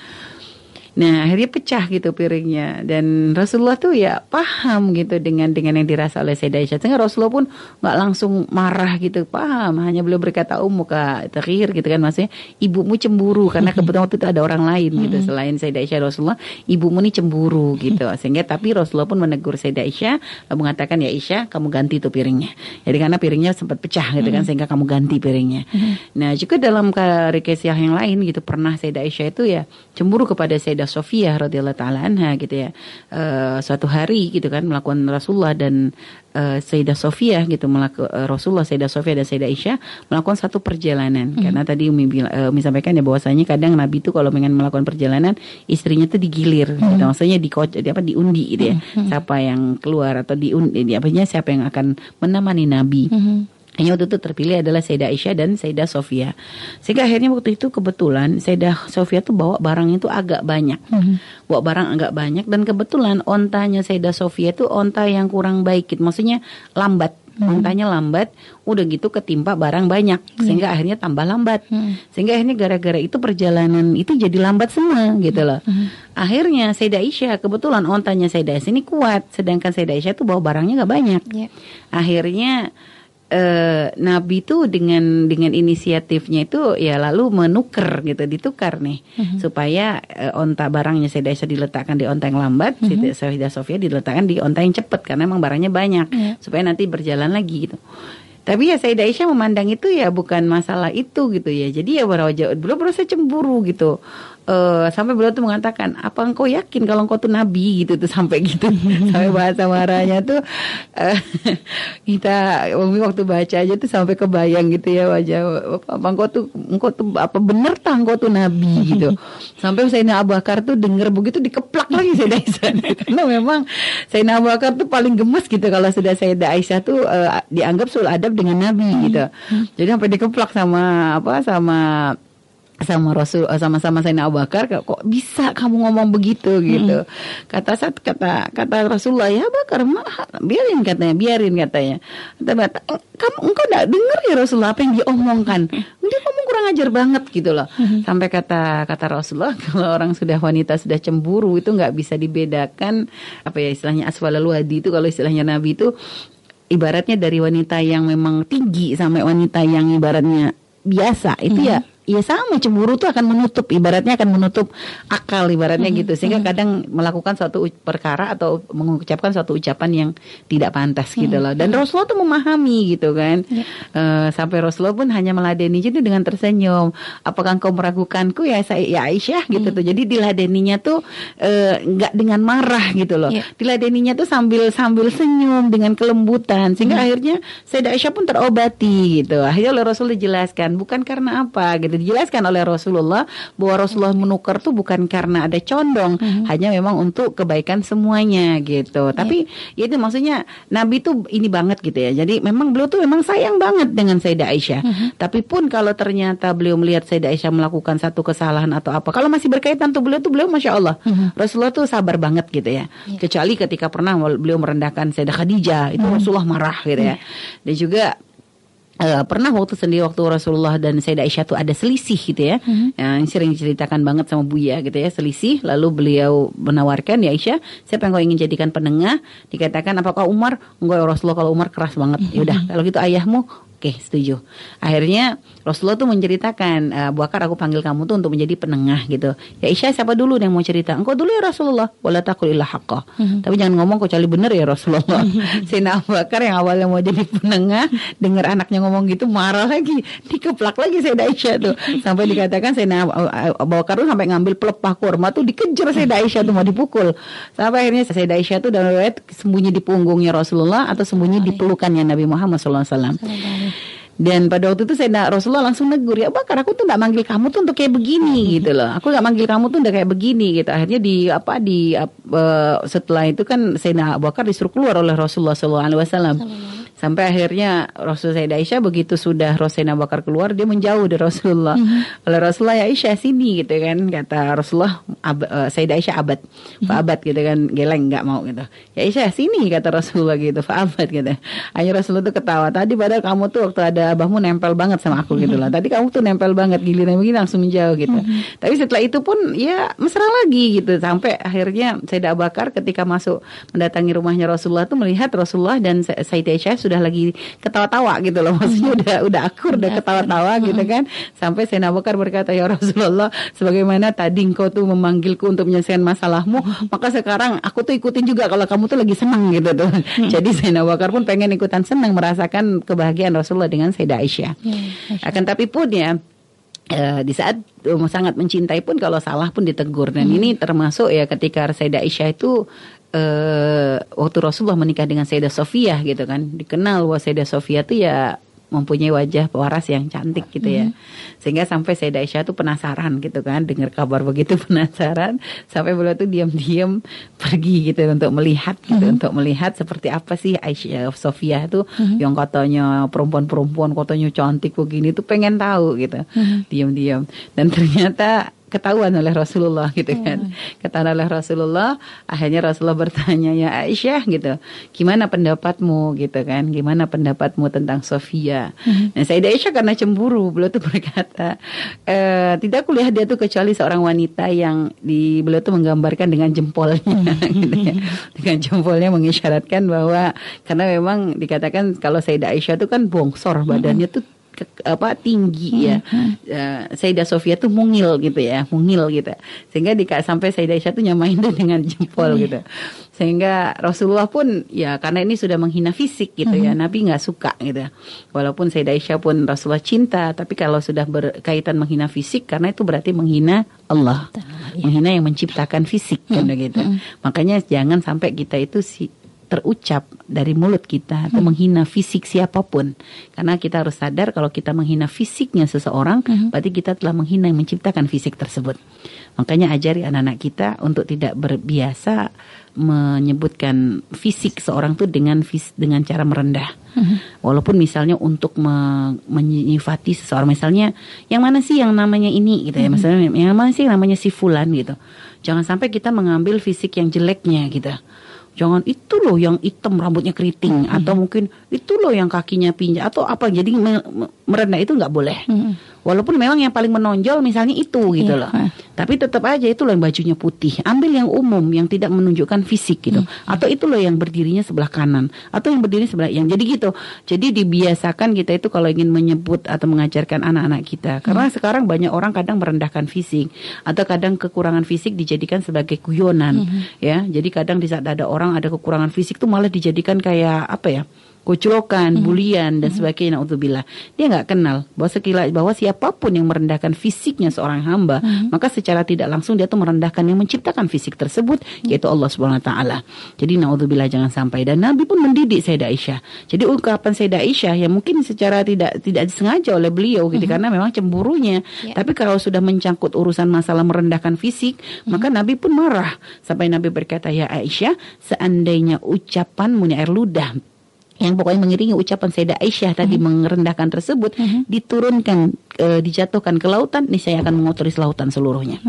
Nah akhirnya pecah gitu piringnya. Dan Rasulullah tuh ya paham gitu dengan dengan yang dirasa oleh Sayyidah Aisyah. Sehingga Rasulullah pun nggak langsung marah gitu. Paham hanya beliau berkata oh muka terakhir gitu kan. Maksudnya ibumu cemburu karena kebetulan waktu itu ada orang lain gitu. Selain Sayyidah Aisyah Rasulullah ibumu ini cemburu gitu. Sehingga tapi Rasulullah pun menegur Sayyidah Aisyah mengatakan ya Aisyah kamu ganti tuh piringnya. Jadi karena piringnya sempat pecah gitu kan sehingga kamu ganti piringnya. Nah juga dalam kisah yang lain gitu pernah Sayyidah Aisyah itu ya cemburu kepada Sayyidah Sofiyah radhiyallahu taala anha gitu ya. Uh, suatu hari gitu kan melakukan Rasulullah dan uh, Sayyidah Sofiyah gitu melakukan uh, Rasulullah Sayyidah Sofiyah dan Sayyidah Aisyah melakukan satu perjalanan. Mm. Karena tadi Umi uh, Umi sampaikan ya bahwasanya kadang Nabi itu kalau ingin melakukan perjalanan istrinya tuh digilir mm. gitu. Maksudnya di, di apa diundi gitu ya. Mm. Siapa yang keluar atau diundi di apanya siapa yang akan menemani Nabi. Mm. Hanya waktu itu terpilih adalah Sayyidah Aisyah dan Sayyidah Sofia. Sehingga akhirnya waktu itu kebetulan Sayyidah Sofia tuh bawa barang itu agak banyak. Bawa barang agak banyak dan kebetulan ontanya Sayyidah Sofia itu onta yang kurang baik. gitu. Maksudnya lambat. Ontanya lambat, udah gitu ketimpa barang banyak sehingga akhirnya tambah lambat. Sehingga akhirnya gara-gara itu perjalanan itu jadi lambat semua gitu loh. Akhirnya Sayyidah Aisyah kebetulan ontanya Sayyidah Aisyah ini kuat sedangkan Sayyidah Aisyah tuh bawa barangnya nggak banyak. Ya. Akhirnya eh, Nabi itu dengan dengan inisiatifnya itu ya lalu menuker gitu ditukar nih supaya eh, onta barangnya Sayyidah Aisyah diletakkan di onta yang lambat, Sayyidah Sayyidah Sofia diletakkan di onta yang cepat karena emang barangnya banyak Iya. supaya nanti berjalan lagi gitu. Tapi ya Sayyidah Aisyah memandang itu ya bukan masalah itu gitu ya. Jadi ya beliau beliau merasa cemburu gitu. Eh, sampai beliau tuh mengatakan apa engkau yakin kalau engkau tuh nabi? gitu tuh sampai gitu. (laughs) Sampai bahasa marahnya tuh eh, kita waktu baca aja tuh sampai kebayang gitu ya wajah apa engkau tuh engkau tuh apa bener tah engkau tuh nabi? gitu. Sampai Sayyidina Abu Bakar tuh denger begitu dikeplak lagi (laughs) Sayyidah Aisyah. Karena memang Sayyidina Abu Bakar tuh paling gemes gitu kalau sudah Sayyidah Aisyah tuh eh, dianggap sul adab dengan nabi gitu. Jadi sampai dikeplak sama apa sama sama Rasul eh, sama sama Sayyidina Abu Bakar kok bisa kamu ngomong begitu? Gitu. Kata saat kata kata Rasulullah ya Bakar mah biarin katanya biarin katanya. Kata "Eh, kamu engkau enggak dengar ya Rasulullah apa yang diomongkan dia ngomong kurang ajar banget gitu loh. Sampai kata kata Rasulullah (laughs) kalau orang sudah wanita sudah cemburu itu nggak bisa dibedakan apa ya istilahnya aswalul wadi itu kalau istilahnya Nabi itu ibaratnya dari wanita yang memang tinggi sampai wanita yang ibaratnya biasa itu ya ya sama cemburu tuh akan menutup ibaratnya akan menutup akal ibaratnya gitu. Sehingga kadang melakukan suatu perkara atau mengucapkan suatu ucapan yang tidak pantas gitu loh. Dan Rasulullah tuh memahami gitu kan. Eh, sampai Rasulullah pun hanya meladeni itu dengan tersenyum. Apakah engkau meragukanku? Ya saya ya Aisyah gitu tuh. Jadi diladeninya tuh eh, nggak dengan marah gitu loh. Iya. diladeninya tuh sambil sambil senyum dengan kelembutan. Sehingga akhirnya Sayyidah Aisyah pun terobati gitu. Akhirnya oleh Rasul dijelaskan bukan karena apa gitu dijelaskan oleh Rasulullah bahwa Rasulullah menukar tuh bukan karena ada condong hanya memang untuk kebaikan semuanya gitu. Tapi ya itu maksudnya Nabi tuh ini banget gitu ya. Jadi memang beliau tuh memang sayang banget dengan Sayyidah Aisyah. Tapi pun kalau ternyata beliau melihat Sayyidah Aisyah melakukan satu kesalahan atau apa kalau masih berkaitan tuh beliau tuh beliau masya Allah Rasulullah tuh sabar banget gitu ya. Kecuali ketika pernah beliau merendahkan Sayyidah Khadijah itu Rasulullah marah gitu ya. Dan juga eh, pernah waktu sendiri waktu Rasulullah dan Sayyidah Aisyah tuh ada selisih gitu ya. Yang sering diceritakan banget sama Buya gitu ya selisih. Lalu beliau menawarkan ya Aisyah siapa yang kau ingin jadikan penengah? Dikatakan apakah Umar? Enggak ya Rasulullah kalau Umar keras banget. Ya udah kalau gitu ayahmu Oke, setuju. Akhirnya Rasulullah tuh menceritakan, "Eh, Abu Bakar aku panggil kamu tuh untuk menjadi penengah gitu. Ya Aisyah siapa dulu yang mau cerita? Engkau dulu ya Rasulullah. Wala taqul illa haqqa. Tapi jangan ngomong kecuali benar ya Rasulullah. (laughs) Sayyidina Abu Bakar yang awalnya mau jadi penengah, dengar anaknya ngomong gitu marah lagi, dikeplak lagi Sayyidah Aisyah tuh. Sampai dikatakan Sayyidina Abu- Bakar tuh sampai ngambil pelepah kurma tuh dikejar Sayyidah Aisyah tuh mau dipukul. Sampai akhirnya Sayyidah Aisyah tuh dalam riwayat sembunyi di punggungnya Rasulullah atau sembunyi di pelukannya Nabi Muhammad SAW. Dan pada waktu itu saya Rasulullah langsung negur ya Bakar aku tuh nggak manggil kamu tuh untuk kayak begini gitu loh. Aku nggak manggil kamu tuh udah kayak begini gitu. Akhirnya di apa di eh, setelah itu kan Sayyidina Abu Bakar disuruh keluar oleh Rasulullah SAW. Sampai akhirnya Rasul Sayyidah Aisyah begitu sudah Abu Bakar keluar dia menjauh dari Rasulullah. Oleh Rasulullah ya Aisyah sini gitu kan kata Rasulullah ab, eh, Sayyidah Aisyah abad. Abad gitu kan geleng nggak mau gitu. Ya Aisyah sini kata Rasulullah gitu. Abad gitu. Akhirnya Rasulullah tuh ketawa. Tadi padahal kamu tuh waktu ada abahmu nempel banget sama aku gitu lah. Tadi kamu tuh nempel banget giliran begini langsung menjauh gitu. Tapi setelah itu pun ya mesra lagi gitu sampai akhirnya Sayyidah Bakar ketika masuk mendatangi rumahnya Rasulullah tuh melihat Rasulullah dan Say- Sayyidah Aisyah sudah lagi ketawa-tawa gitu loh. (laughs) Maksudnya udah udah akur udah ketawa-tawa gitu kan. Sampai Sayyidina Abu Bakar berkata ya Rasulullah sebagaimana tadi engkau tuh memanggilku untuk menyelesaikan masalahmu, maka sekarang aku tuh ikutin juga kalau kamu tuh lagi senang gitu tuh. Jadi Sayyidina Abu Bakar pun pengen ikutan senang merasakan kebahagiaan Rasulullah dengan Sayyidah Aisyah. Akan tapi pun ya eh, di saat um, sangat mencintai pun kalau salah pun ditegur dan ini termasuk ya ketika Sayyidah Aisyah itu eh waktu Rasulullah menikah dengan Sayyidah Sofia gitu kan dikenal bahwa Sayyidah Sofia itu ya mempunyai wajah waras yang cantik gitu ya. Mm-hmm. Sehingga sampai Sayyidah Aisyah tuh penasaran gitu kan, dengar kabar begitu (laughs) penasaran sampai beliau tuh diam-diam pergi gitu untuk melihat gitu, Mm-hmm. untuk melihat seperti apa sih Aisyah Sofia tuh yang katanya perempuan-perempuan katanya cantik begini tuh pengen tahu gitu. Diam-diam dan ternyata ketahuan oleh Rasulullah gitu kan. Ketahuan oleh Rasulullah, akhirnya Rasulullah bertanya ya Aisyah gitu, gimana pendapatmu gitu kan? Gimana pendapatmu tentang Sofia? Nah, Sayyidah Aisyah karena cemburu, beliau tuh berkata, e, tidak kulihat dia tuh kecuali seorang wanita yang di beliau tuh menggambarkan dengan jempolnya (laughs) gitu ya. Dengan jempolnya mengisyaratkan bahwa karena memang dikatakan kalau Sayyidah Aisyah tuh kan bongsor badannya tuh ke- apa tinggi ya. Eh, Sayyidah Sofia tuh mungil gitu ya, mungil gitu. Sehingga di sampai Sayyidah Aisyah tuh nyamain dia dengan jempol gitu. Sehingga Rasulullah pun ya karena ini sudah menghina fisik gitu ya, Nabi nggak suka gitu. Walaupun Sayyidah Aisyah pun Rasulullah cinta, tapi kalau sudah berkaitan menghina fisik karena itu berarti menghina Allah. Menghina yang menciptakan fisik kan gitu. Makanya jangan sampai kita itu si terucap dari mulut kita atau menghina fisik siapa pun. Karena kita harus sadar kalau kita menghina fisiknya seseorang berarti kita telah menghina yang menciptakan fisik tersebut. Makanya ajari anak-anak kita untuk tidak berbiasa menyebutkan fisik seorang tuh dengan vis, dengan cara merendah. Walaupun misalnya untuk me, menyifati seseorang misalnya yang mana sih yang namanya ini? gitu ya misalnya yang mana sih yang namanya si fulan? gitu. Jangan sampai kita mengambil fisik yang jeleknya gitu Jangan itu loh yang hitam rambutnya keriting. Atau mungkin itu loh yang kakinya pinjam. Atau apa jadi me- me- merendah itu nggak boleh. Walaupun memang yang paling menonjol misalnya itu gitu Iya. loh. Tapi tetap aja itu loh yang bajunya putih. Ambil yang umum yang tidak menunjukkan fisik gitu. Atau itu loh yang berdirinya sebelah kanan atau yang berdiri sebelah yang jadi gitu. Jadi dibiasakan kita itu kalau ingin menyebut atau mengajarkan anak-anak kita. Karena sekarang banyak orang kadang merendahkan fisik atau kadang kekurangan fisik dijadikan sebagai guyonan ya. Jadi kadang di saat ada orang ada kekurangan fisik tuh malah dijadikan kayak apa ya? Kuculokan, bulian dan sebagainya naudzubillah. Dia nggak kenal bahwa sekila bahwa siapa pun yang merendahkan fisiknya seorang hamba, maka secara tidak langsung dia tuh merendahkan yang menciptakan fisik tersebut yaitu Allah Subhanahu wa taala. Jadi naudzubillah jangan sampai dan Nabi pun mendidik Sayyidah Aisyah. Jadi ungkapan Sayyidah Aisyah yang mungkin secara tidak tidak disengaja oleh beliau gitu karena memang cemburunya. Ya. Tapi kalau sudah mencangkut urusan masalah merendahkan fisik, maka Nabi pun marah sampai Nabi berkata ya Aisyah, seandainya ucapanmu air ludah yang pokoknya mengiringi ucapan Sayyidah Aisyah tadi merendahkan tersebut diturunkan e, dijatuhkan ke lautan nih saya akan mengotori lautan seluruhnya.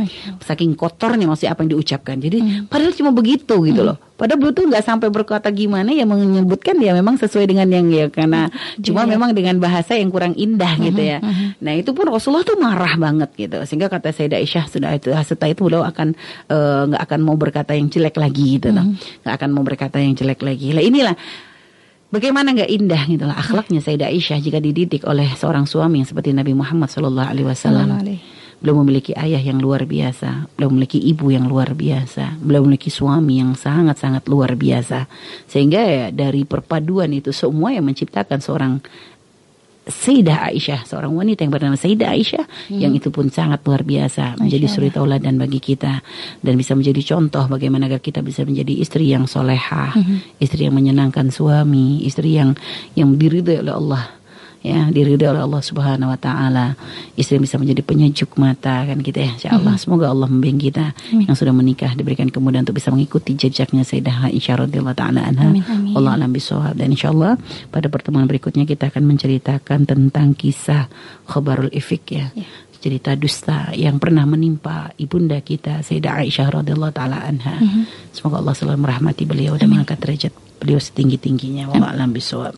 Saking kotornya maksudnya apa yang diucapkan. Jadi padahal cuma begitu gitu loh. Padahal beliau tuh nggak sampai berkata gimana ya menyebutkan ya memang sesuai dengan yang ya karena cuma memang dengan bahasa yang kurang indah gitu ya. Nah itu pun Rasulullah tuh marah banget gitu. Sehingga kata Sayyidah Aisyah sudah itu setelah itu beliau akan eh, nggak akan mau berkata yang jelek lagi gitu loh. Nggak akan mau berkata yang jelek lagi. Lah inilah Bagaimana nggak indah gitu lah akhlaknya Sayyidah Aisyah jika dididik oleh seorang suami yang seperti Nabi Muhammad Shallallahu Alaihi Wasallam. Beliau memiliki ayah yang luar biasa, beliau memiliki ibu yang luar biasa, beliau memiliki suami yang sangat-sangat luar biasa. Sehingga ya dari perpaduan itu semua yang menciptakan seorang Sayyidah Aisyah, seorang wanita yang bernama Sayyidah Aisyah, yang itu pun sangat luar biasa, menjadi suri tauladan bagi kita dan bisa menjadi contoh bagaimana agar kita bisa menjadi istri yang solehah, istri yang menyenangkan suami, istri yang yang diridhoi oleh Allah ya diridhoi oleh Allah Subhanahu wa taala. Istri bisa menjadi penyejuk mata kan gitu ya. Insyaallah semoga Allah membimbing kita yang sudah menikah diberikan kemudahan untuk bisa mengikuti jejaknya Sayyidah Aisyah radhiyallahu taala anha. Amin, amin. Allah alam bisawab dan insyaallah pada pertemuan berikutnya kita akan menceritakan tentang kisah khabarul ifik ya. Ya. Cerita dusta yang pernah menimpa ibunda kita Sayyidah Aisyah radhiyallahu taala anha. Semoga Allah selalu merahmati beliau dan mengangkat derajat beliau setinggi-tingginya. Wallahu alam bisawab.